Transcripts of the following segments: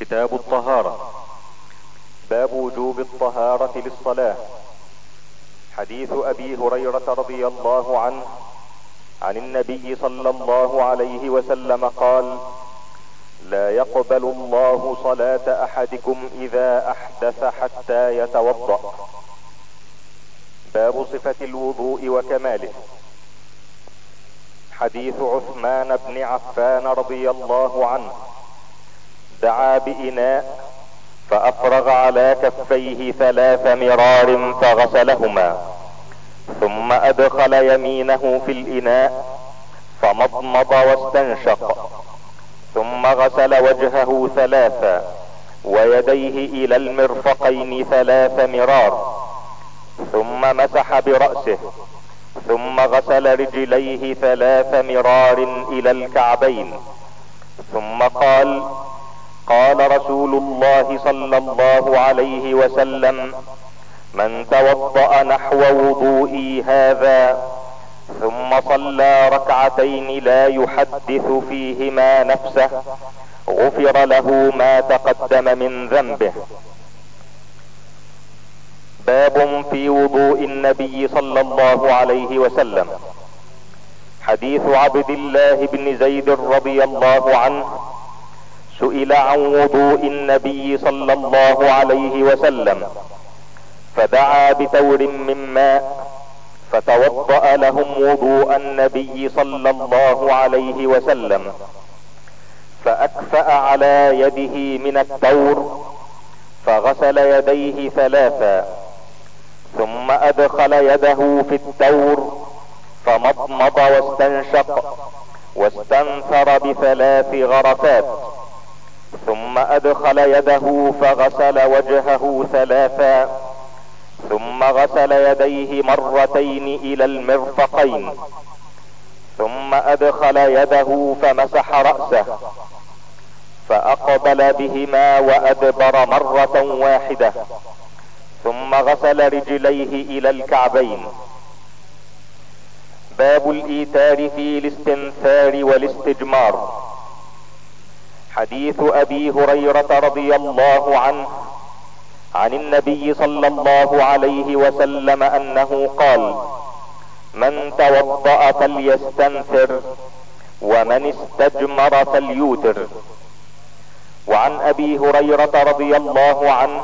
كتاب الطهارة. باب وجوب الطهارة للصلاة. حديث أبي هريرة رضي الله عنه عن النبي صلى الله عليه وسلم قال لا يقبل الله صلاة أحدكم إذا أحدث حتى يتوضأ. باب صفة الوضوء وكماله. حديث عثمان بن عفان رضي الله عنه دعا بإناء فأفرغ على كفيه ثلاث مرار فغسلهما. ثم أدخل يمينه في الإناء فمضمض واستنشق. ثم غسل وجهه ثلاثا ويديه إلى المرفقين ثلاث مرار. ثم مسح برأسه ثم غسل رجليه ثلاث مرار إلى الكعبين. ثم قال قال رسول الله صلى الله عليه وسلم من توضأ نحو وضوئي هذا ثم صلى ركعتين لا يحدث فيهما نفسه غفر له ما تقدم من ذنبه. باب في وضوء النبي صلى الله عليه وسلم. حديث عبد الله بن زيد رضي الله عنه سئل عن وضوء النبي صلى الله عليه وسلم فدعا بتور من ماء فتوضأ لهم وضوء النبي صلى الله عليه وسلم فأكفأ على يده من التور فغسل يديه ثلاثا ثم أدخل يده في التور فمضمض واستنشق واستنثر بثلاث غرفات. ثم أدخل يده فغسل وجهه ثلاثا ثم غسل يديه مرتين إلى المرفقين ثم أدخل يده فمسح رأسه فأقبل بهما وأدبر مرة واحدة ثم غسل رجليه إلى الكعبين. باب الايتار في الاستنثار والاستجمار. حديث أبي هريرة رضي الله عنه عن النبي صلى الله عليه وسلم أنه قال من توضأ فليستنثر ومن استجمر فليوتر وعن أبي هريرة رضي الله عنه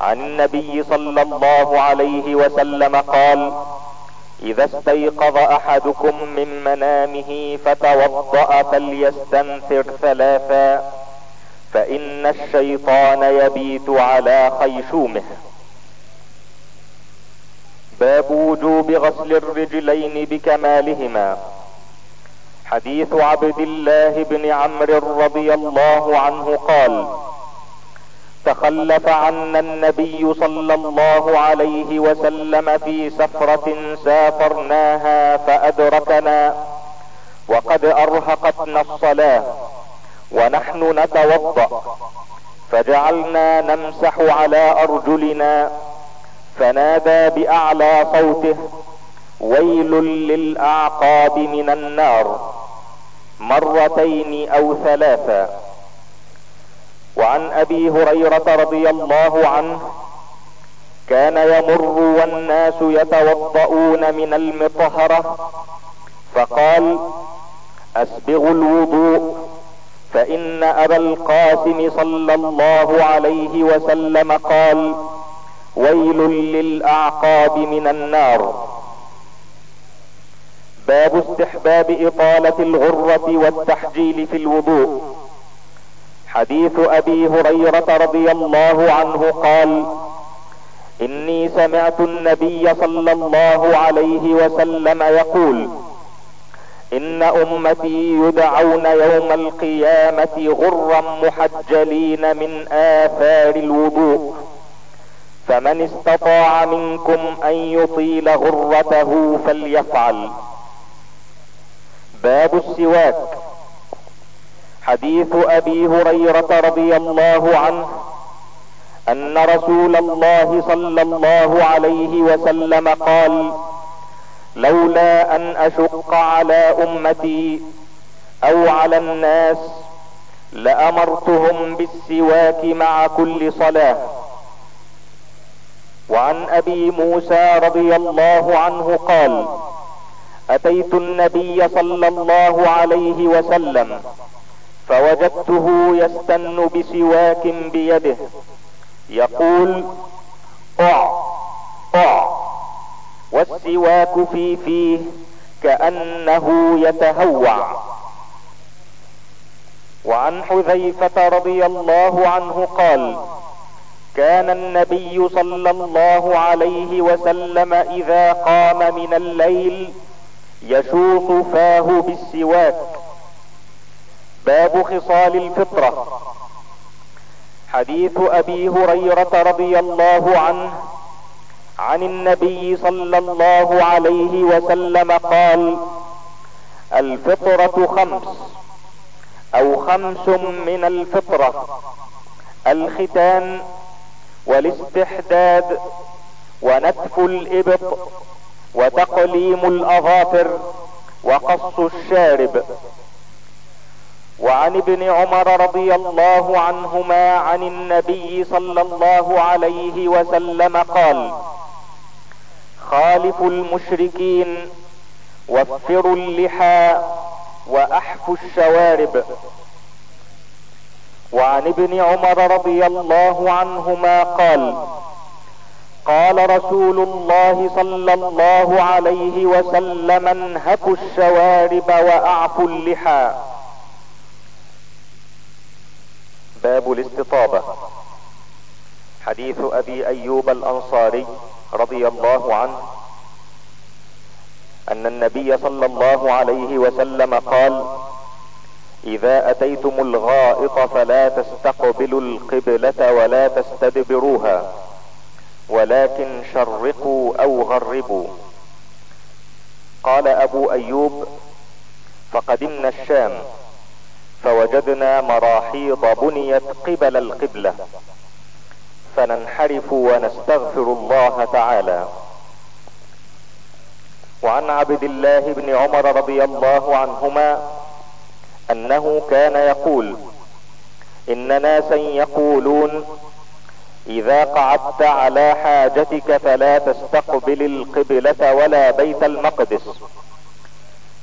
عن النبي صلى الله عليه وسلم قال إذا استيقظ أحدكم من منامه فتوضأ فليستنثر ثلاثا فإن الشيطان يبيت على خيشومه. باب وجوب غسل الرجلين بكمالهما. حديث عبد الله بن عمرو رضي الله عنه قال تخلف عنا النبي صلى الله عليه وسلم في سفرة سافرناها فأدركنا وقد أرهقتنا الصلاة ونحن نتوضأ فجعلنا نمسح على أرجلنا فنادى بأعلى صوته ويل للأعقاب من النار مرتين أو ثلاثا وعن أبي هريرة رضي الله عنه كان يمر والناس يتوضؤون من المطهرة فقال اسبغوا الوضوء فإن أبا القاسم صلى الله عليه وسلم قال ويل للأعقاب من النار. باب استحباب إطالة الغرة والتحجيل في الوضوء. حديث أبي هريرة رضي الله عنه قال إني سمعت النبي صلى الله عليه وسلم يقول إن أمتي يدعون يوم القيامة غرا محجلين من آثار الوضوء فمن استطاع منكم أن يطيل غرته فليفعل. باب السواك. حديث أبي هريرة رضي الله عنه أن رسول الله صلى الله عليه وسلم قال لولا أن أشق على أمتي أو على الناس لأمرتهم بالسواك مع كل صلاة. وعن أبي موسى رضي الله عنه قال أتيت النبي صلى الله عليه وسلم فوجدته يستن بسواك بيده. يقول أع أع. والسواك في فيه كأنه يتهوع. وعن حذيفة رضي الله عنه قال كان النبي صلى الله عليه وسلم إذا قام من الليل يشوط فاه بالسواك باب خصال الفطرة. حديث أبي هريرة رضي الله عنه عن النبي صلى الله عليه وسلم قال الفطرة خمس أو خمس من الفطرة الختان والاستحداد ونتف الإبط وتقليم الأظافر وقص الشارب. وعن ابن عمر رضي الله عنهما عن النبي صلى الله عليه وسلم قال خالفوا المشركين وفروا اللحى واحفوا الشوارب. وعن ابن عمر رضي الله عنهما قال قال رسول الله صلى الله عليه وسلم انهكوا الشوارب وأعفوا اللحى. باب الاستطابة حديث أبي أيوب الأنصاري رضي الله عنه أن النبي صلى الله عليه وسلم قال إذا أتيتم الغائط فلا تستقبلوا القبلة ولا تستدبروها ولكن شرقوا أو غربوا. قال أبو أيوب فقدمنا الشام. فوجدنا مراحيض بنيت قبل القبلة. فننحرف ونستغفر الله تعالى. وعن عبد الله بن عمر رضي الله عنهما أنه كان يقول إن ناسا يقولون إذا قعدت على حاجتك فلا تستقبل القبلة ولا بيت المقدس.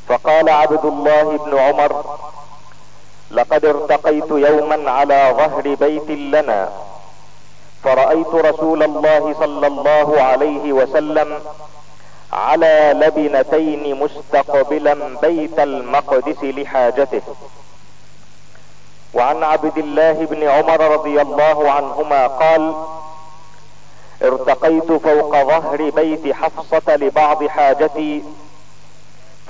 فقال عبد الله بن عمر لقد ارتقيت يوما على ظهر بيت لنا. فرأيت رسول الله صلى الله عليه وسلم على لبنتين مستقبلا بيت المقدس لحاجته. وعن عبد الله بن عمر رضي الله عنهما قال ارتقيت فوق ظهر بيت حفصة لبعض حاجتي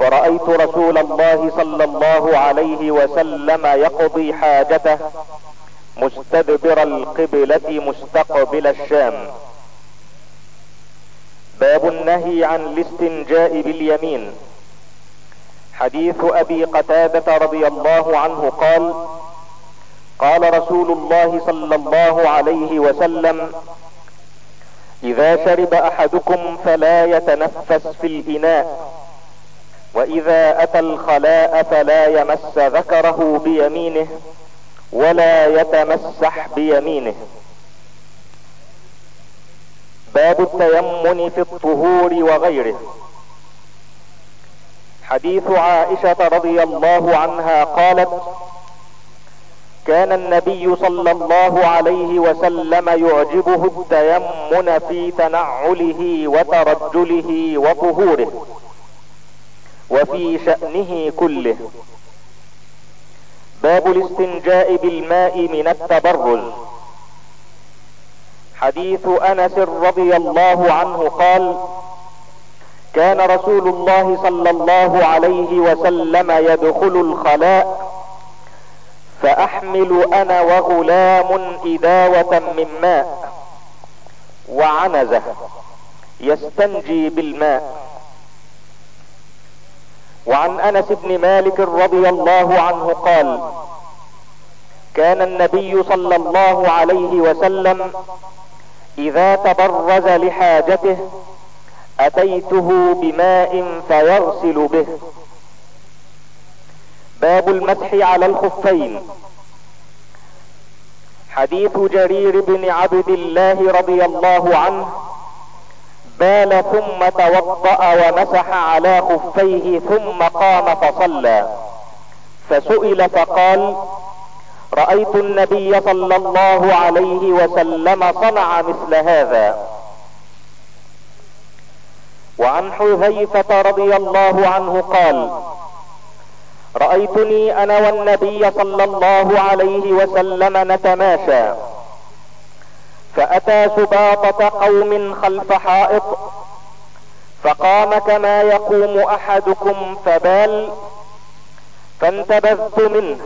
فرأيت رسول الله صلى الله عليه وسلم يقضي حاجته مستدبر القبلة مستقبل الشام. باب النهي عن الاستنجاء باليمين. حديث أبي قتادة رضي الله عنه قال قال رسول الله صلى الله عليه وسلم إذا شرب أحدكم فلا يتنفس في الإناء. وإذا أتى الخلاء فلا يمس ذكره بيمينه ولا يتمسح بيمينه. باب التيمن في الطهور وغيره. حديث عائشة رضي الله عنها قالت كان النبي صلى الله عليه وسلم يعجبه التيمن في تنعله وترجله وطهوره. وفي شأنه كله. باب الاستنجاء بالماء من التبرز. حديث أنس رضي الله عنه قال كان رسول الله صلى الله عليه وسلم يدخل الخلاء فأحمل أنا وغلام إداوة من ماء وعنزة يستنجي بالماء. وعن أنس بن مالك رضي الله عنه قال كان النبي صلى الله عليه وسلم إذا تبرز لحاجته أتيته بماء فيغسل به. باب المسح على الخفين. حديث جرير بن عبد الله رضي الله عنه بال ثم توضأ ومسح على خفيه ثم قام فصلى. فسئل فقال رأيت النبي صلى الله عليه وسلم صنع مثل هذا. وعن حذيفة رضي الله عنه قال رأيتني أنا والنبي صلى الله عليه وسلم نتماشى. فأتى سباطة قوم خلف حائط فقام كما يقوم أحدكم فبال فانتبذت منه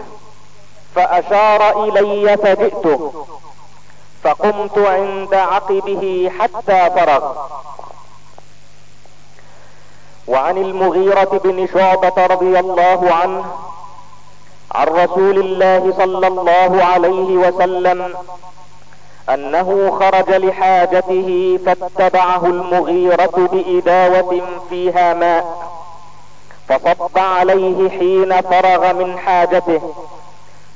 فأشار إلي فجئته فقمت عند عقبه حتى فرغ. وعن المغيرة بن شعبة رضي الله عنه عن رسول الله صلى الله عليه وسلم أنه خرج لحاجته فاتبعه المغيرة بإداوة فيها ماء فصب عليه حين فرغ من حاجته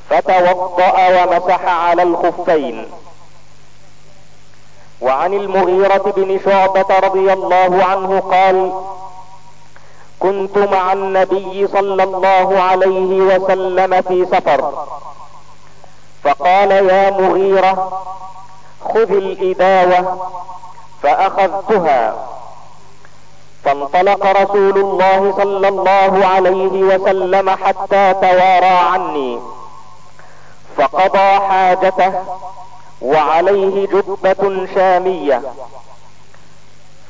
فتوضأ ومسح على الخفين. وعن المغيرة بن شعبة رضي الله عنه قال كنت مع النبي صلى الله عليه وسلم في سفر فقال يا مغيرة خذ الإداوة فأخذتها. فانطلق رسول الله صلى الله عليه وسلم حتى توارى عني. فقضى حاجته وعليه جبة شامية.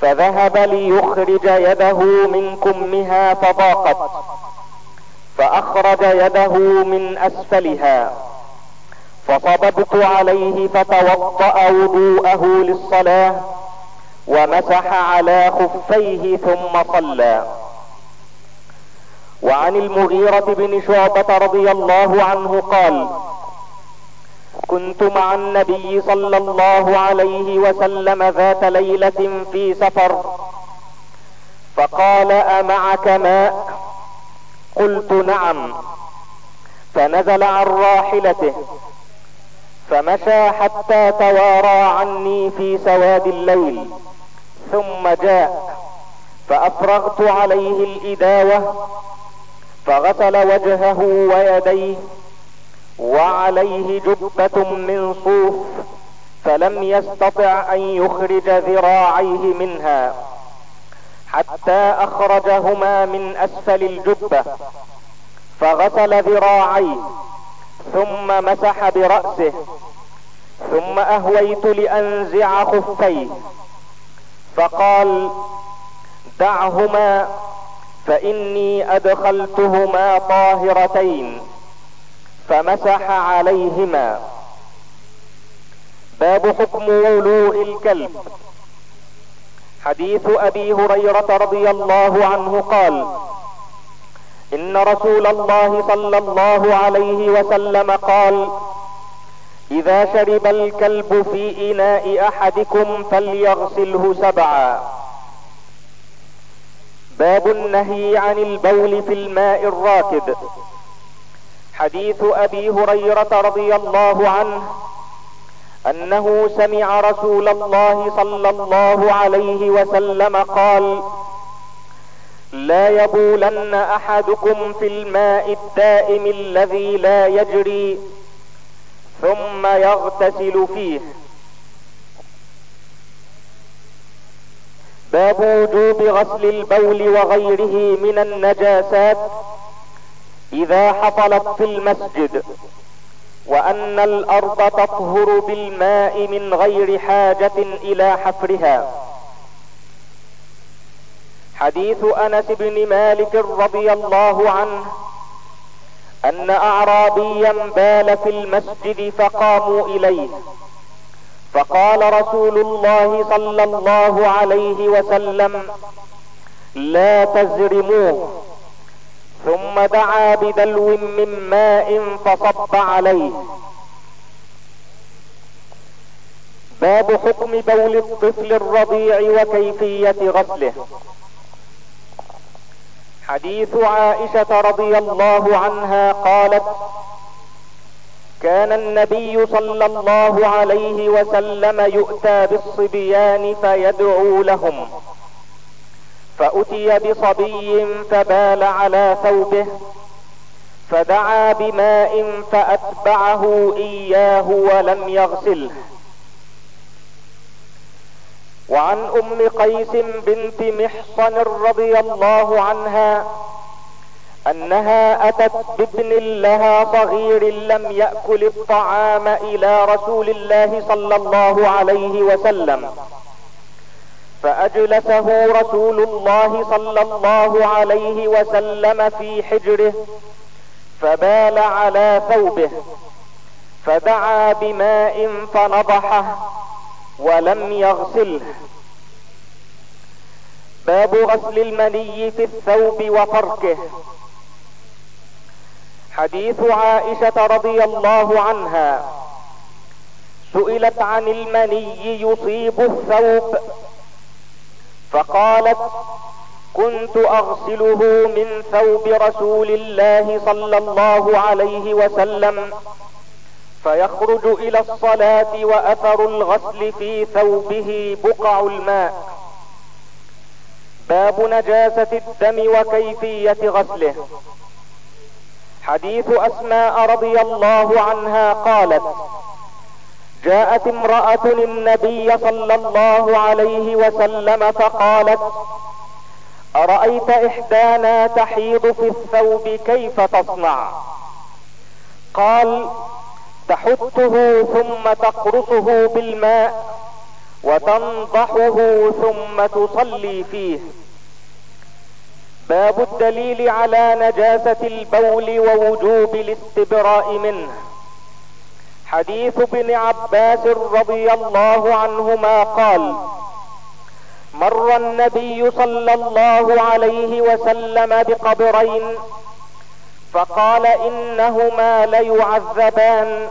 فذهب ليخرج يده من كمها فضاقت. فأخرج يده من أسفلها. فصببت عليه فتوضأ وضوءه للصلاة ومسح على خفيه ثم صلى. وعن المغيرة بن شعبة رضي الله عنه قال كنت مع النبي صلى الله عليه وسلم ذات ليلة في سفر فقال أمعك ماء؟ قلت نعم. فنزل عن راحلته فمشى حتى توارى عني في سواد الليل ثم جاء فأفرغت عليه الإداوة فغسل وجهه ويديه وعليه جبة من صوف فلم يستطع أن يخرج ذراعيه منها حتى أخرجهما من أسفل الجبة فغسل ذراعيه ثم مسح برأسه. ثم أهويت لأنزع خفيه. فقال دعهما فإني أدخلتهما طاهرتين. فمسح عليهما. باب حكم ولوء الكلب. حديث أبي هريرة رضي الله عنه قال إن رسول الله صلى الله عليه وسلم قال إذا شرب الكلب في إناء أحدكم فليغسله سبعا. باب النهي عن البول في الماء الراكد حديث أبي هريرة رضي الله عنه أنه سمع رسول الله صلى الله عليه وسلم قال لا يبولن أحدكم في الماء الدائم الذي لا يجري ثم يغتسل فيه. باب وجوب غسل البول وغيره من النجاسات إذا حصلت في المسجد وأن الأرض تطهر بالماء من غير حاجة إلى حفرها. حديث أنس بن مالك رضي الله عنه أن اعرابيا بال في المسجد فقاموا إليه. فقال رسول الله صلى الله عليه وسلم لا تزرموه. ثم دعا بدلو من ماء فصب عليه. باب حكم بول الطفل الرضيع وكيفية غسله. حديث عائشة رضي الله عنها قالت كان النبي صلى الله عليه وسلم يؤتى بالصبيان فيدعو لهم. فأتي بصبي فبال على ثوبه فدعا بماء فأتبعه إياه ولم يغسله. وعن أم قيس بنت محصن رضي الله عنها أنها أتت بابن لها صغير لم يأكل الطعام إلى رسول الله صلى الله عليه وسلم فأجلسه رسول الله صلى الله عليه وسلم في حجره فبال على ثوبه فدعا بماء فنضحه ولم يغسله. باب غسل المني في الثوب وفركه حديث عائشة رضي الله عنها. سئلت عن المني يصيب الثوب. فقالت كنت أغسله من ثوب رسول الله صلى الله عليه وسلم. فيخرج إلى الصلاة وأثر الغسل في ثوبه بقع الماء. باب نجاسة الدم وكيفية غسله. حديث أسماء رضي الله عنها قالت جاءت امرأة النبي صلى الله عليه وسلم فقالت أرأيت إحدانا تحيض في الثوب كيف تصنع؟ قال تحته ثم تقرصه بالماء وتنضحه ثم تصلي فيه. باب الدليل على نجاسة البول ووجوب الاستبراء منه. حديث ابن عباس رضي الله عنهما قال مر النبي صلى الله عليه وسلم بقبرين فقال إنهما ليعذبان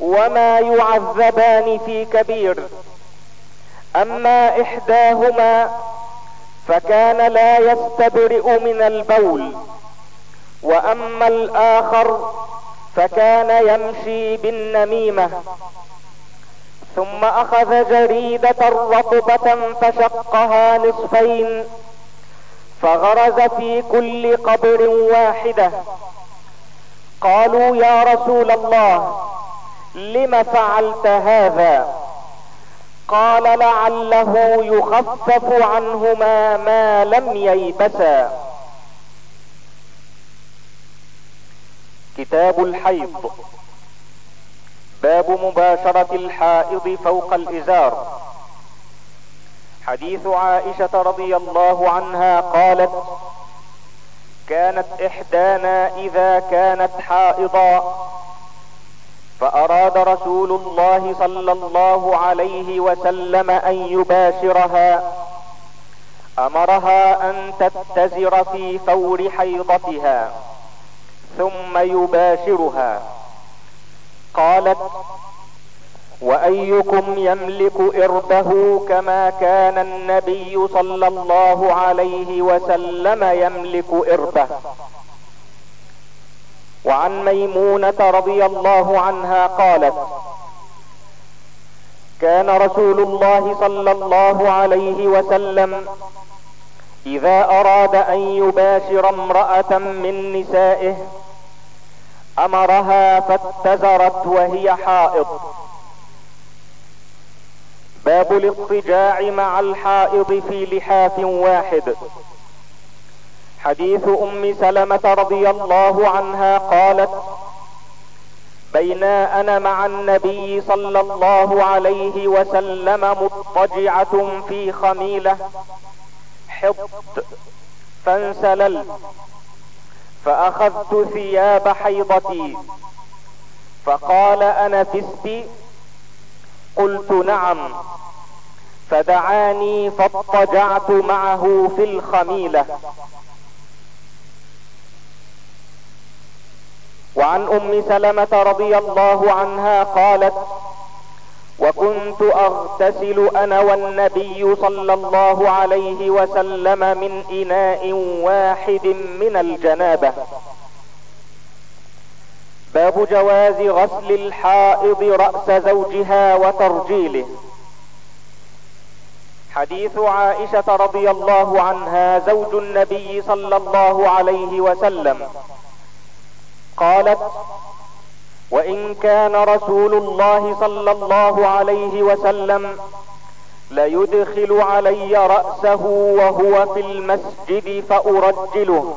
وما يعذبان في كبير. أما إحداهما فكان لا يستبرئ من البول وأما الآخر فكان يمشي بالنميمة. ثم أخذ جريدة رطبة فشقها نصفين فغرز في كل قبر واحدة. قالوا يا رسول الله لم فعلت هذا؟ قال لعله يخفف عنهما ما لم ييبسا. كتاب الحيض. باب مباشرة الحائض فوق الإزار. حديث عائشة رضي الله عنها قالت كانت إحدانا إذا كانت حائضا فأراد رسول الله صلى الله عليه وسلم أن يباشرها أمرها أن تتزر في فور حيضتها ثم يباشرها. قالت وأيكم يملك إربه كما كان النبي صلى الله عليه وسلم يملك إربه. وعن ميمونة رضي الله عنها قالت كان رسول الله صلى الله عليه وسلم إذا أراد أن يباشر امرأة من نسائه أمرها فاتزرت وهي حائض. باب الاضطجاع مع الحائض في لحاف واحد. حديث أم سلمة رضي الله عنها قالت بينا أنا مع النبي صلى الله عليه وسلم مضطجعة في خميلة حط فانسللت فأخذت ثياب حيضتي فقال أنا فستي قلت نعم. فدعاني فاضطجعت معه في الخميلة. وعن أم سلمة رضي الله عنها قالت وكنت أغتسل أنا والنبي صلى الله عليه وسلم من إناء واحد من الجنابة. باب جواز غسل الحائض رأس زوجها وترجيله. حديث عائشة رضي الله عنها زوج النبي صلى الله عليه وسلم. قالت وإن كان رسول الله صلى الله عليه وسلم ليدخل علي رأسه وهو في المسجد فأرجله.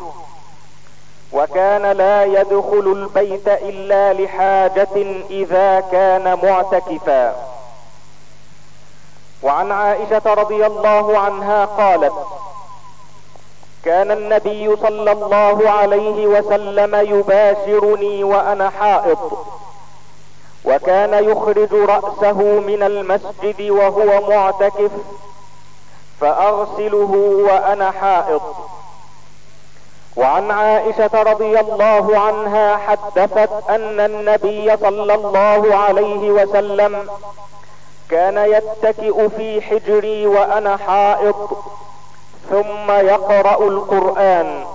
وكان لا يدخل البيت إلا لحاجة إذا كان معتكفا. وعن عائشة رضي الله عنها قالت كان النبي صلى الله عليه وسلم يباشرني وأنا حائض وكان يخرج رأسه من المسجد وهو معتكف فأغسله وأنا حائض وعن عائشة رضي الله عنها حدثت أن النبي صلى الله عليه وسلم كان يتكئ في حجري وأنا حائض ثم يقرأ القرآن.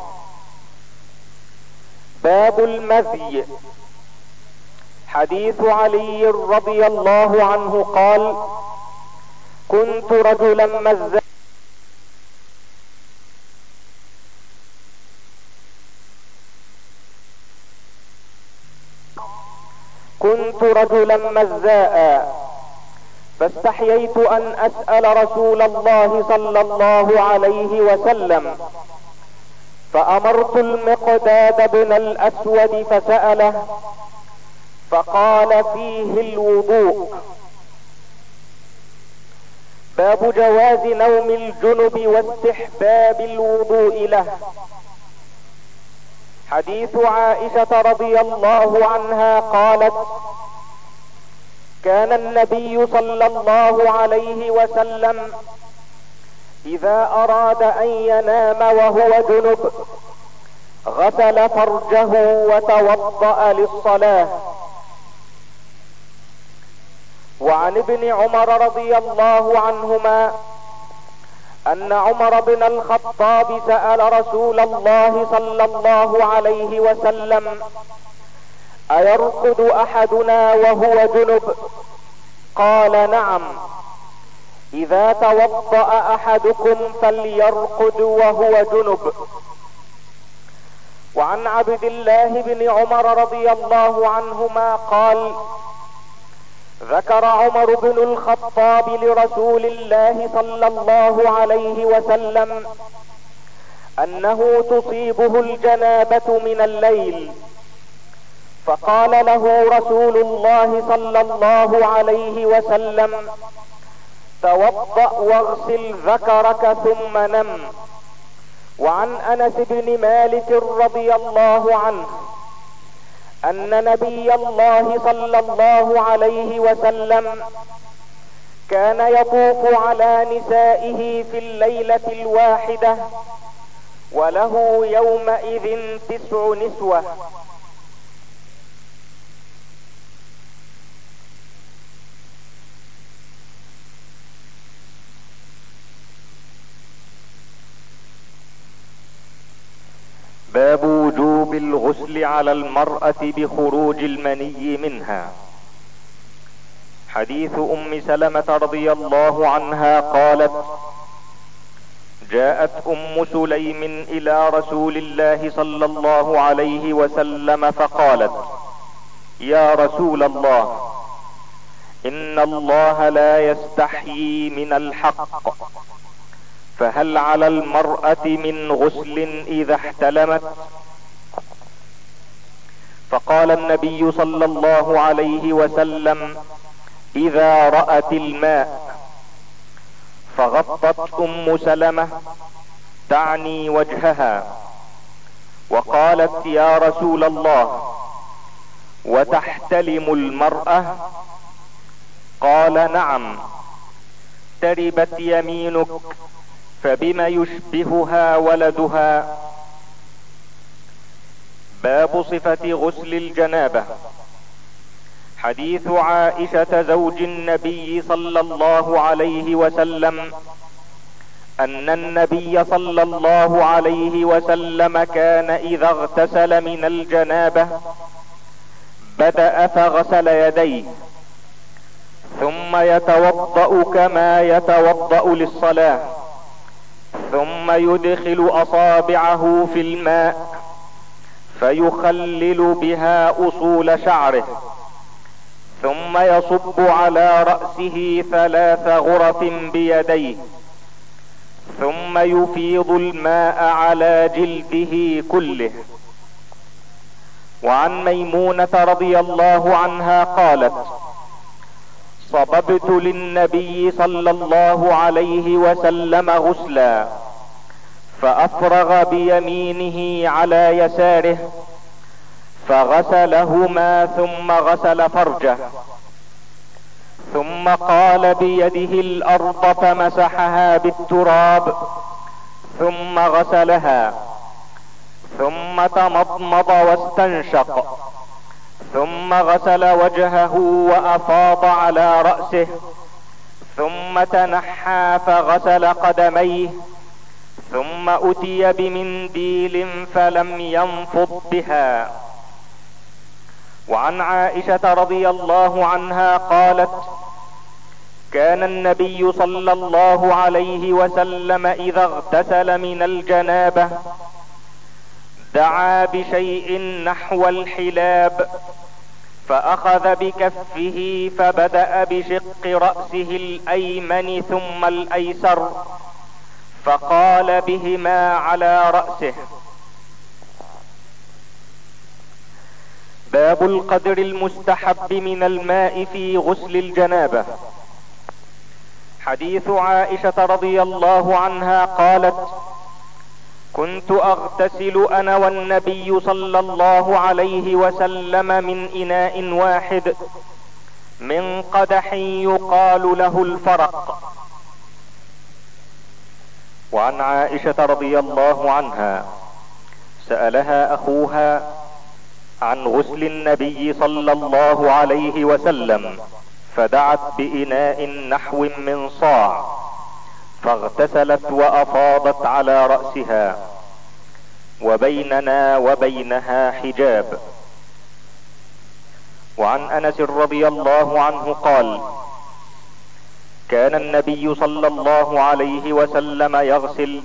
باب المذي. حديث علي رضي الله عنه قال كنت رجلا مزا كنت رجلا مزاء فاستحييت أن أسأل رسول الله صلى الله عليه وسلم فأمرت المقداد بن الأسود فسأله فقال فيه الوضوء باب جواز نوم الجنب واستحباب الوضوء له. حديث عائشة رضي الله عنها قالت كان النبي صلى الله عليه وسلم إذا أراد أن ينام وهو جنب غسل فرجه وتوضأ للصلاة. وعن ابن عمر رضي الله عنهما أن عمر بن الخطاب سأل رسول الله صلى الله عليه وسلم أيرقد أحدنا وهو جنب؟ قال نعم. إذا توضأ أحدكم فليرقد وهو جنب. وعن عبد الله بن عمر رضي الله عنهما قال ذكر عمر بن الخطاب لرسول الله صلى الله عليه وسلم أنه تصيبه الجنابة من الليل فقال له رسول الله صلى الله عليه وسلم توضأ واغسل ذكرك ثم نم. وعن أنس بن مالك رضي الله عنه أن نبي الله صلى الله عليه وسلم كان يطوف على نسائه في الليلة الواحدة وله يومئذ تسع نسوة. باب وجوب الغسل على المرأة بخروج المني منها. حديث أم سلمة رضي الله عنها قالت جاءت أم سليم إلى رسول الله صلى الله عليه وسلم فقالت يا رسول الله إن الله لا يستحيي من الحق. فهل على المرأة من غسل إذا احتلمت؟ فقال النبي صلى الله عليه وسلم إذا رأت الماء فغطت أم سلمة تعني وجهها. وقالت يا رسول الله وتحتلم المرأة؟ قال نعم تربت يمينك. فبما يشبهها ولدها باب صفة غسل الجنابة. حديث عائشة زوج النبي صلى الله عليه وسلم أن النبي صلى الله عليه وسلم كان إذا اغتسل من الجنابة بدأ فغسل يديه ثم يتوضأ كما يتوضأ للصلاة. ثم يدخل أصابعه في الماء فيخلل بها أصول شعره ثم يصب على رأسه ثلاث غرف بيديه ثم يفيض الماء على جلده كله. وعن ميمونة رضي الله عنها قالت صببت للنبي صلى الله عليه وسلم غسلا فأفرغ بيمينه على يساره فغسلهما ثم غسل فرجه ثم قال بيده الأرض فمسحها بالتراب ثم غسلها ثم تمضمض واستنشق. ثم غسل وجهه وأفاض على رأسه ثم تنحى فغسل قدميه ثم أتي بمنديل فلم ينفض بها. وعن عائشة رضي الله عنها قالت كان النبي صلى الله عليه وسلم إذا اغتسل من الجنابة دعا بشيء نحو الحلاب فأخذ بكفه فبدأ بشق رأسه الأيمن ثم الأيسر فقال بهما على رأسه. باب القدر المستحب من الماء في غسل الجنابة. حديث عائشة رضي الله عنها قالت كنت أغتسل أنا والنبي صلى الله عليه وسلم من إناء واحد من قدح يقال له الفرق. وعن عائشة رضي الله عنها سألها أخوها عن غسل النبي صلى الله عليه وسلم فدعت بإناء نحو من صاع. فاغتسلت وأفاضت على رأسها وبيننا وبينها حجاب. وعن أنس رضي الله عنه قال كان النبي صلى الله عليه وسلم يغسل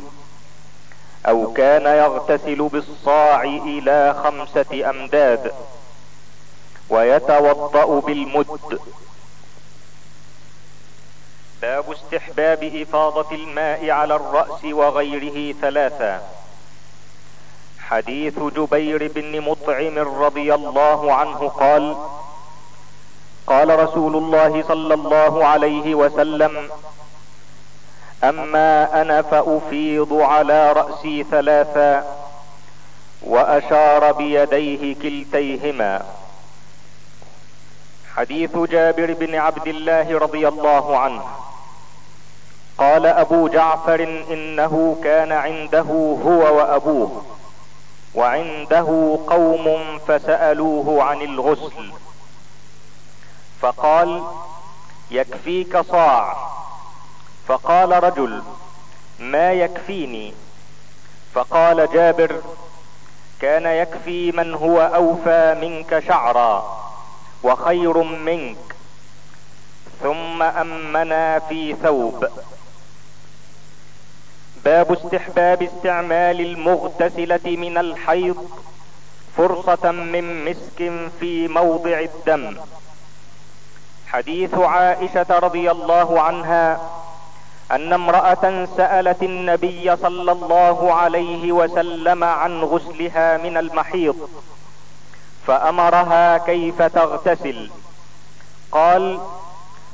أو كان يغتسل بالصاع إلى خمسة أمداد ويتوضأ بالمد. باب استحباب إفاضة الماء على الرأس وغيره ثلاثا حديث جبير بن مطعم رضي الله عنه قال قال رسول الله صلى الله عليه وسلم أما أنا فأفيض على رأسي ثلاثا وأشار بيديه كلتيهما. حديث جابر بن عبد الله رضي الله عنه. قال أبو جعفر إنه كان عنده هو وأبوه وعنده قوم فسألوه عن الغسل. فقال يكفيك صاع. فقال رجل ما يكفيني؟ فقال جابر كان يكفي من هو أوفى منك شعرا وخير منك ثم أمنا في ثوب. باب استحباب استعمال المغتسلة من الحيض فرصة من مسك في موضع الدم. حديث عائشة رضي الله عنها أن امرأة سألت النبي صلى الله عليه وسلم عن غسلها من المحيض فأمرها كيف تغتسل. قال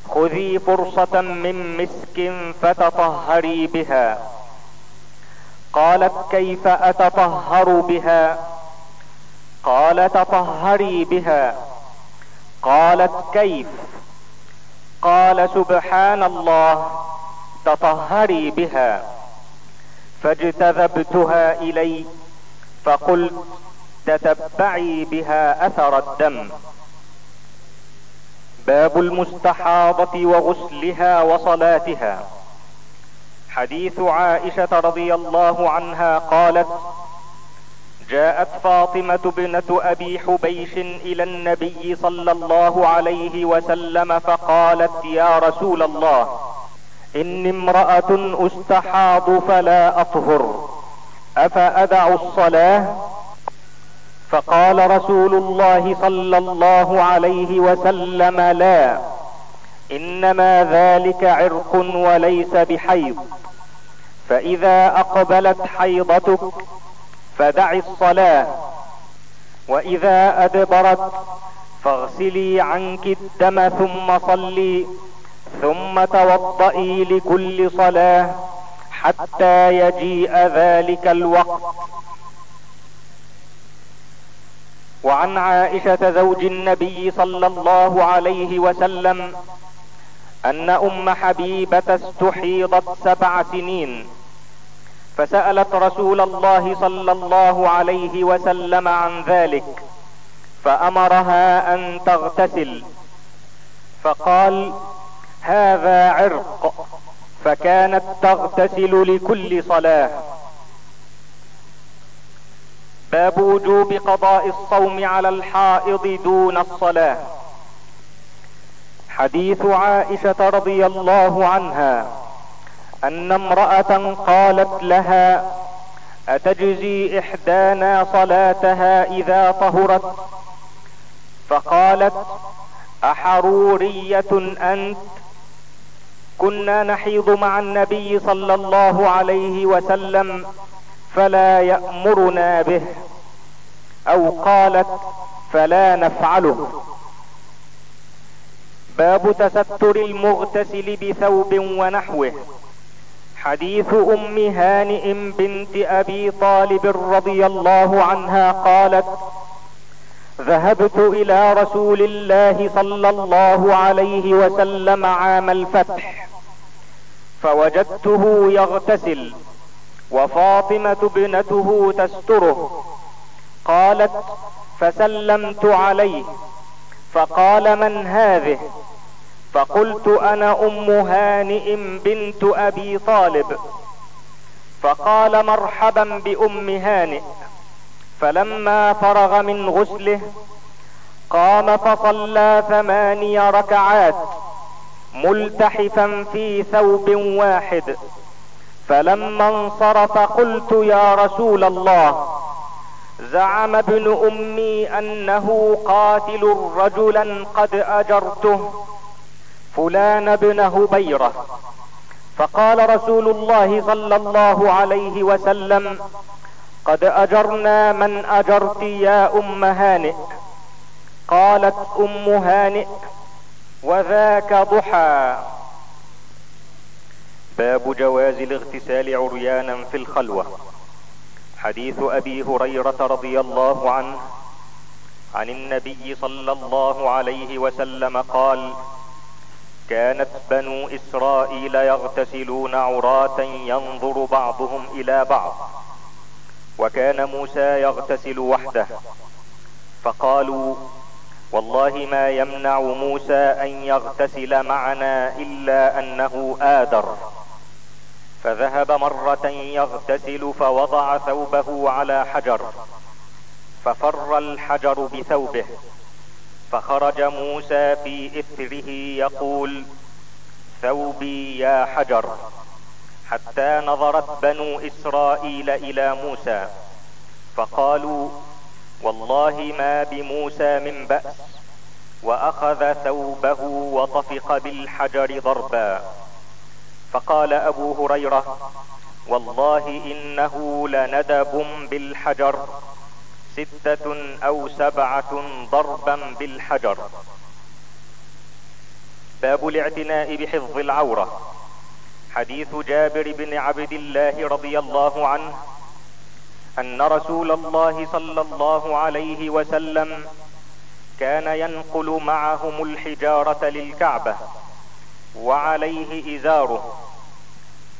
خذي فرصة من مسك فتطهري بها. قالت كيف أتطهر بها؟ قال تطهري بها. قالت كيف؟ قال سبحان الله تطهري بها. فاجتذبتها إلي فقلت تتبعي بها أثر الدم. باب المستحاضة وغسلها وصلاتها. حديث عائشة رضي الله عنها قالت جاءت فاطمة بنة أبي حبيش إلى النبي صلى الله عليه وسلم فقالت يا رسول الله إني امرأة أستحاض فلا أطهر أفأدع الصلاة؟ فقال رسول الله صلى الله عليه وسلم لا. إنما ذلك عرق وليس بحيض. فإذا أقبلت حيضتك فدع الصلاة وإذا أدبرت فاغسلي عنك الدم ثم صلي ثم توضئي لكل صلاة حتى يجيء ذلك الوقت. وعن عائشة زوج النبي صلى الله عليه وسلم أن أم حبيبة استحيضت سبع سنين. فسألت رسول الله صلى الله عليه وسلم عن ذلك فأمرها أن تغتسل. فقال هذا عرق فكانت تغتسل لكل صلاة. باب وجوب قضاء الصوم على الحائض دون الصلاة. حديث عائشة رضي الله عنها أن امرأة قالت لها أتجزي إحدانا صلاتها إذا طهرت؟ فقالت أحرورية أنت؟ كنا نحيض مع النبي صلى الله عليه وسلم فلا يأمرنا به. أو قالت فلا نفعله. باب تستر المغتسل بثوب ونحوه. حديث أم هانئ بنت أبي طالب رضي الله عنها قالت ذهبت إلى رسول الله صلى الله عليه وسلم عام الفتح فوجدته يغتسل وفاطمة ابنته تستره قالت فسلمت عليه فقال من هذه؟ فقلت أنا أم هانئ بنت أبي طالب. فقال مرحبا بأم هانئ. فلما فرغ من غسله قام فصلى ثماني ركعات ملتحفا في ثوب واحد. فلما انصرف قلت يا رسول الله زعم ابن أمي أنه قاتل رجلا قد أجرته فلان بن هبيرة. فقال رسول الله صلى الله عليه وسلم قد أجرنا من أجرت يا أم هانئ. قالت أم هانئ وذاك ضحى. باب جواز الاغتسال عريانا في الخلوة. حديث أبي هريرة رضي الله عنه عن النبي صلى الله عليه وسلم قال كانت بنو إسرائيل يغتسلون عراة ينظر بعضهم إلى بعض وكان موسى يغتسل وحده فقالوا والله ما يمنع موسى أن يغتسل معنا إلا أنه ادر فذهب مرة يغتسل فوضع ثوبه على حجر ففر الحجر بثوبه فخرج موسى في اثره يقول ثوبي يا حجر حتى نظرت بنو إسرائيل إلى موسى فقالوا والله ما بموسى من بأس وأخذ ثوبه وطفق بالحجر ضربا. فقال أبو هريرة والله إنه لندب بالحجر ستة أو سبعة ضربا بالحجر. باب الاعتناء بحفظ العورة. حديث جابر بن عبد الله رضي الله عنه أن رسول الله صلى الله عليه وسلم كان ينقل معهم الحجارة للكعبة. وعليه إزاره.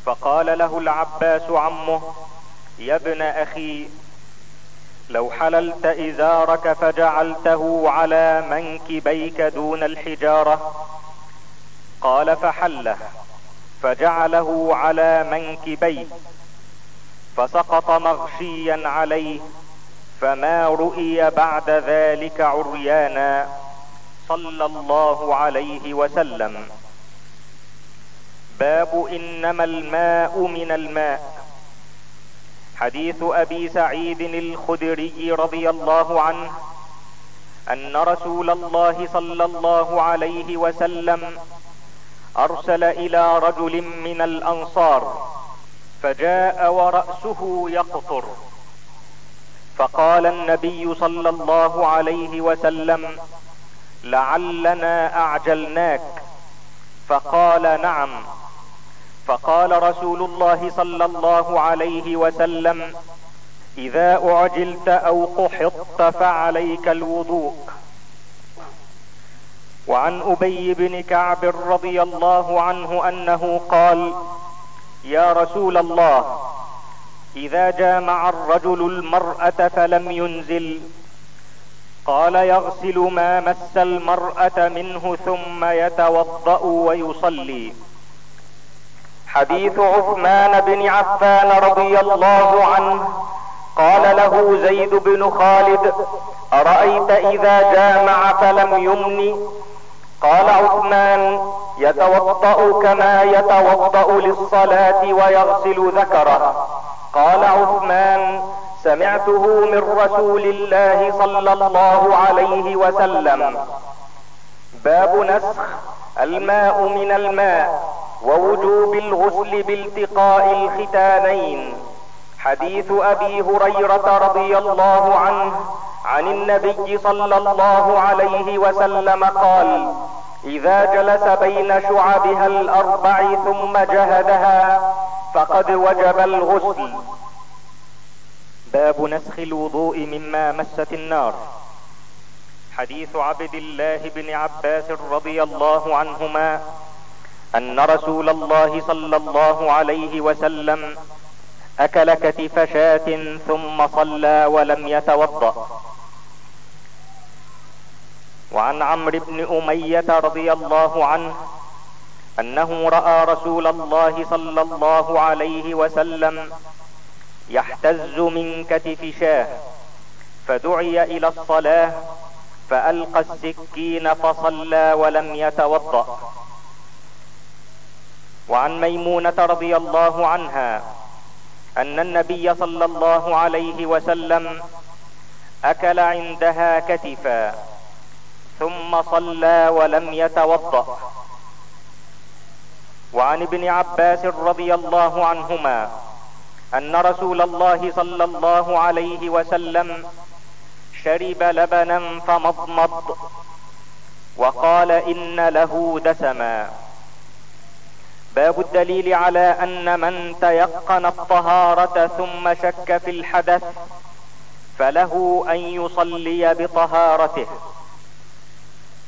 فقال له العباس عمه يا ابن أخي لو حللت إزارك فجعلته على منكبيك دون الحجارة. قال فحله فجعله على منكبيه فسقط مغشيا عليه فما رؤي بعد ذلك عريانا. صلى الله عليه وسلم. باب إنما الماء من الماء. حديث أبي سعيد الخدري رضي الله عنه أن رسول الله صلى الله عليه وسلم أرسل إلى رجل من الأنصار فجاء ورأسه يقطر. فقال النبي صلى الله عليه وسلم لعلنا أعجلناك. فقال نعم. فقال رسول الله صلى الله عليه وسلم إذا أعجلت أو قحطت فعليك الوضوء. وعن أبي بن كعب رضي الله عنه أنه قال يا رسول الله إذا جامع الرجل المرأة فلم ينزل قال يغسل ما مس المرأة منه ثم يتوضأ ويصلي. حديث عثمان بن عفان رضي الله عنه قال له زيد بن خالد أرأيت إذا جامع فلم يمن؟ قال عثمان يتوضا كما يتوضا للصلاة ويغسل ذكره. قال عثمان سمعته من رسول الله صلى الله عليه وسلم. باب نسخ. الماء من الماء ووجوب الغسل بالتقاء الختانين. حديث أبي هريرة رضي الله عنه عن النبي صلى الله عليه وسلم قال إذا جلس بين شعبها الأربع ثم جهدها فقد وجب الغسل. باب نسخ الوضوء مما مست النار. حديث عبد الله بن عباس رضي الله عنهما أن رسول الله صلى الله عليه وسلم أكل كتف شاة ثم صلى ولم يتوضأ. وعن عمرو بن أمية رضي الله عنه أنه رأى رسول الله صلى الله عليه وسلم يحتز من كتف شاه فدعي إلى الصلاة فألقى السكين فصلى ولم يتوضأ. وعن ميمونة رضي الله عنها أن النبي صلى الله عليه وسلم أكل عندها كتفا ثم صلى ولم يتوضأ. وعن ابن عباس رضي الله عنهما أن رسول الله صلى الله عليه وسلم شرب لبنا فمضمض وقال إن له دسما. باب الدليل على أن من تيقن الطهارة ثم شك في الحدث فله أن يصلي بطهارته.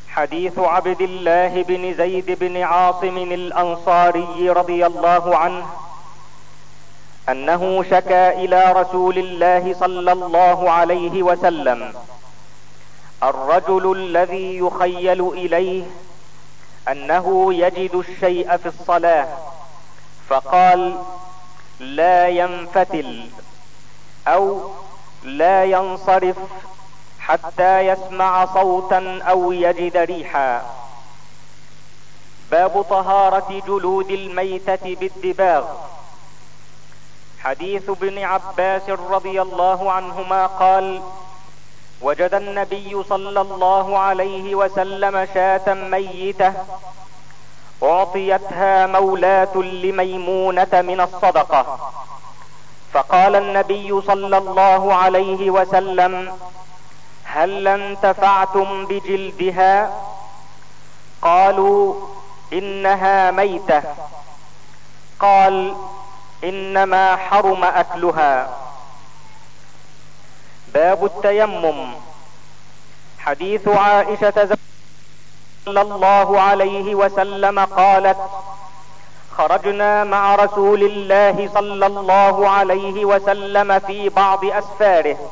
حديث عبد الله بن زيد بن عاصم الأنصاري رضي الله عنه أنه شكا إلى رسول الله صلى الله عليه وسلم. الرجل الذي يخيل إليه أنه يجد الشيء في الصلاة فقال لا ينفتل أو لا ينصرف حتى يسمع صوتا أو يجد ريحا. باب طهارة جلود الميتة بالدباغ. حديث ابن عباس رضي الله عنهما قال وجد النبي صلى الله عليه وسلم شاة ميتة أعطيتها مولاة لميمونة من الصدقة. فقال النبي صلى الله عليه وسلم هل انتفعتم بجلدها؟ قالوا إنها ميتة. قال إنما حرم أكلها. باب التيمم. حديث عائشة صلى الله عليه وسلم قالت خرجنا مع رسول الله صلى الله عليه وسلم في بعض أسفاره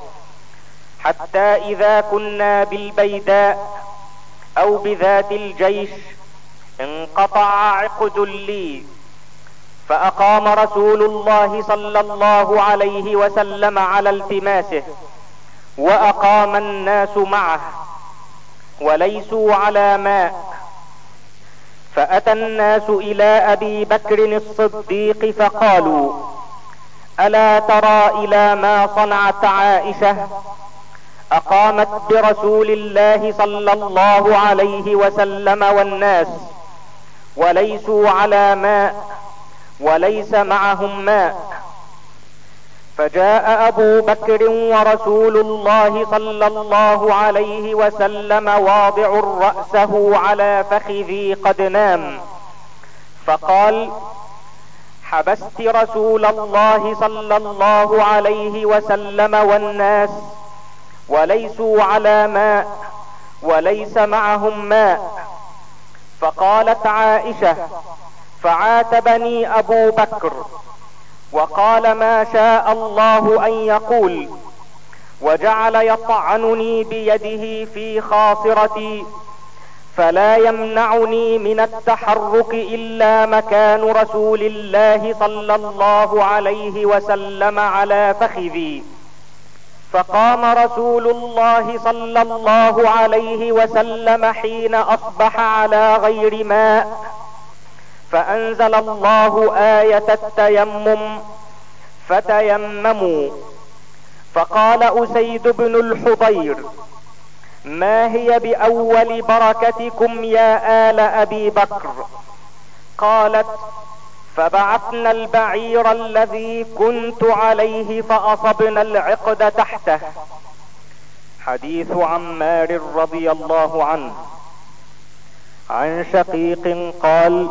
حتى إذا كنا بالبيداء أو بذات الجيش انقطع عقد لي. فأقام رسول الله صلى الله عليه وسلم على التماسه وأقام الناس معه وليسوا على ماء. فأتى الناس إلى أبي بكر الصديق فقالوا ألا ترى إلى ما صنعت عائشة؟ أقامت برسول الله صلى الله عليه وسلم والناس وليسوا على ماء. وليس معهم ماء. فجاء أبو بكر ورسول الله صلى الله عليه وسلم واضع رأسه على فخذي قد نام. فقال حبست رسول الله صلى الله عليه وسلم والناس وليسوا على ماء وليس معهم ماء. فقالت عائشة فعاتبني أبو بكر وقال ما شاء الله أن يقول وجعل يطعنني بيده في خاصرتي فلا يمنعني من التحرك إلا مكان رسول الله صلى الله عليه وسلم على فخذي. فقام رسول الله صلى الله عليه وسلم حين أصبح على غير ماء فأنزل الله آية التيمم فتيمموا. فقال أسيد بن الحضير ما هي بأول بركتكم يا آل أبي بكر؟ قالت فبعثنا البعير الذي كنت عليه فأصبنا العقد تحته. حديث عمار رضي الله عنه. عن شقيق قال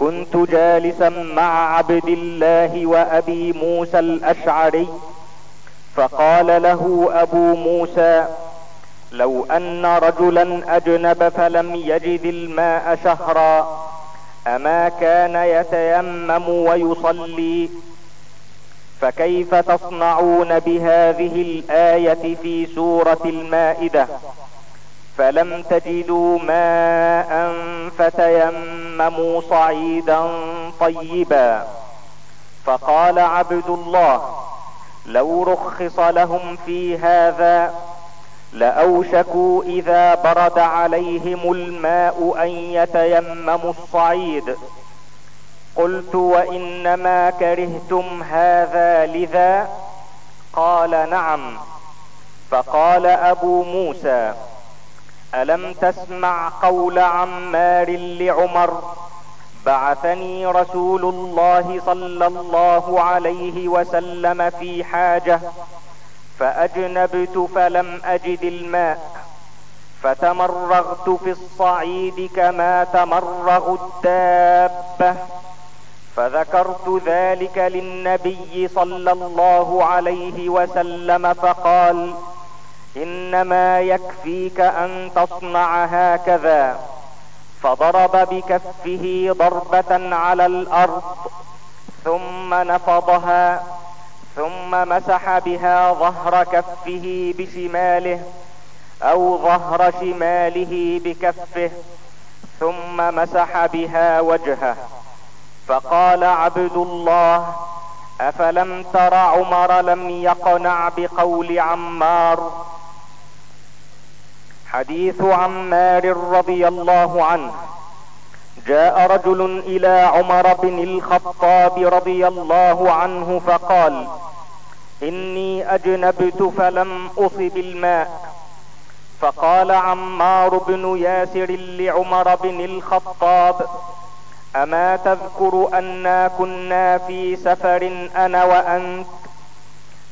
كنت جالسا مع عبد الله وأبي موسى الأشعري فقال له أبو موسى لو أن رجلا أجنب فلم يجد الماء شهرا أما كان يتيمم ويصلي فكيف تصنعون بهذه الآية في سورة المائدة؟ فلم تجدوا ماء فتيمموا صعيدا طيبا فقال عبد الله لو رخص لهم في هذا لاوشكوا اذا برد عليهم الماء ان يتيمموا الصعيد قلت وانما كرهتم هذا لذا قال نعم فقال ابو موسى ألم تسمع قول عمار لعمر بعثني رسول الله صلى الله عليه وسلم في حاجة فأجنبت فلم أجد الماء فتمرغت في الصعيد كما تمرغ الدابة فذكرت ذلك للنبي صلى الله عليه وسلم فقال إنما يكفيك أن تصنع هكذا. فضرب بكفه ضربة على الأرض ثم نفضها ثم مسح بها ظهر كفه بشماله أو ظهر شماله بكفه ثم مسح بها وجهه. فقال عبد الله أفلم تر عمر لم يقنع بقول عمار؟ حديث عمار رضي الله عنه. جاء رجل إلى عمر بن الخطاب رضي الله عنه فقال إني أجنبت فلم أصب الماء فقال عمار بن ياسر لعمر بن الخطاب أما تذكر أنا كنا في سفر أنا وأنت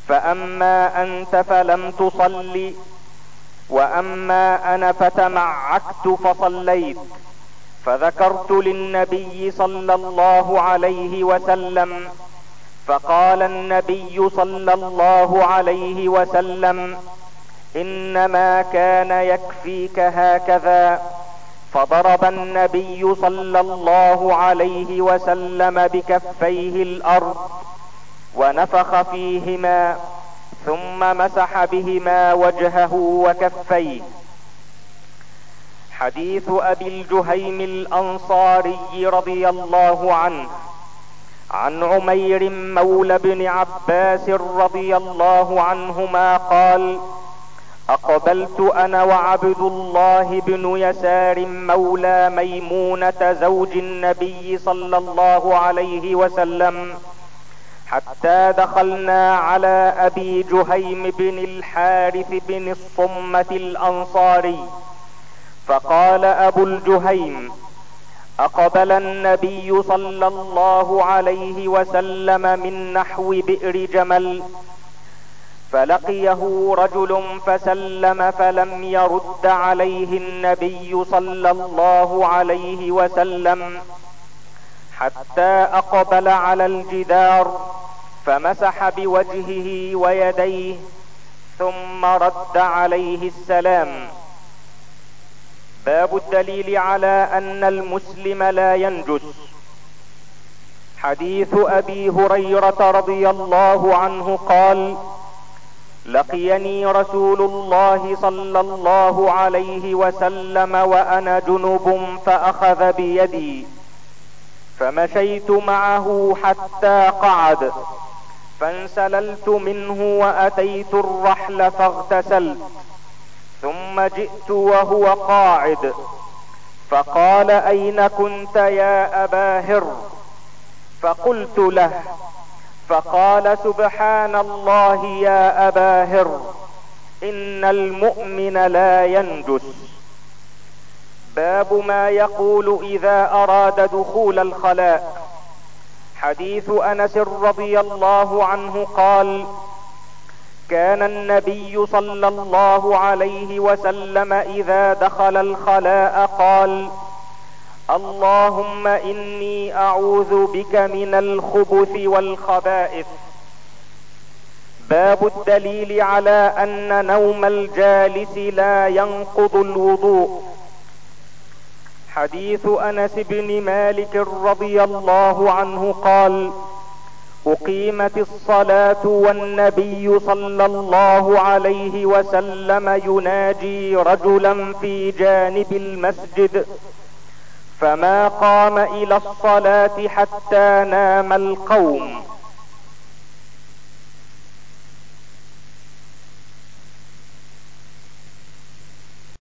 فأما أنت فلم تصلي وأما أنا فتمعكت فصليت فذكرت للنبي صلى الله عليه وسلم فقال النبي صلى الله عليه وسلم إنما كان يكفيك هكذا فضرب النبي صلى الله عليه وسلم بكفيه الأرض ونفخ فيهما ثم مسح بهما وجهه وكفيه. حديث أبي الجهيم الأنصاري رضي الله عنه عن عمير مولى بن عباس رضي الله عنهما قال أقبلت أنا وعبد الله بن يسار مولى ميمونة زوج النبي صلى الله عليه وسلم حتى دخلنا على أبي جهيم بن الحارث بن الصمة الأنصاري فقال أبو الجهيم أقبل النبي صلى الله عليه وسلم من نحو بئر جمل فلقيه رجل فسلم فلم يرد عليه النبي صلى الله عليه وسلم. حتى أقبل على الجدار فمسح بوجهه ويديه ثم رد عليه السلام. باب الدليل على أن المسلم لا ينجس. حديث أبي هريرة رضي الله عنه قال لقيني رسول الله صلى الله عليه وسلم وأنا جنب فأخذ بيدي. فمشيت معه حتى قعد. فانسللت منه وأتيت الرحل فاغتسلت. ثم جئت وهو قاعد. فقال أين كنت يا أبا هر؟ فقلت له. فقال سبحان الله يا أبا هر إن المؤمن لا ينجس. باب ما يقول إذا أراد دخول الخلاء. حديث أنس رضي الله عنه قال كان النبي صلى الله عليه وسلم إذا دخل الخلاء قال اللهم إني أعوذ بك من الخبث والخبائث. باب الدليل على أن نوم الجالس لا ينقض الوضوء. حديث أنس بن مالك رضي الله عنه قال أقيمت الصلاة والنبي صلى الله عليه وسلم يناجي رجلا في جانب المسجد فما قام إلى الصلاة حتى نام القوم.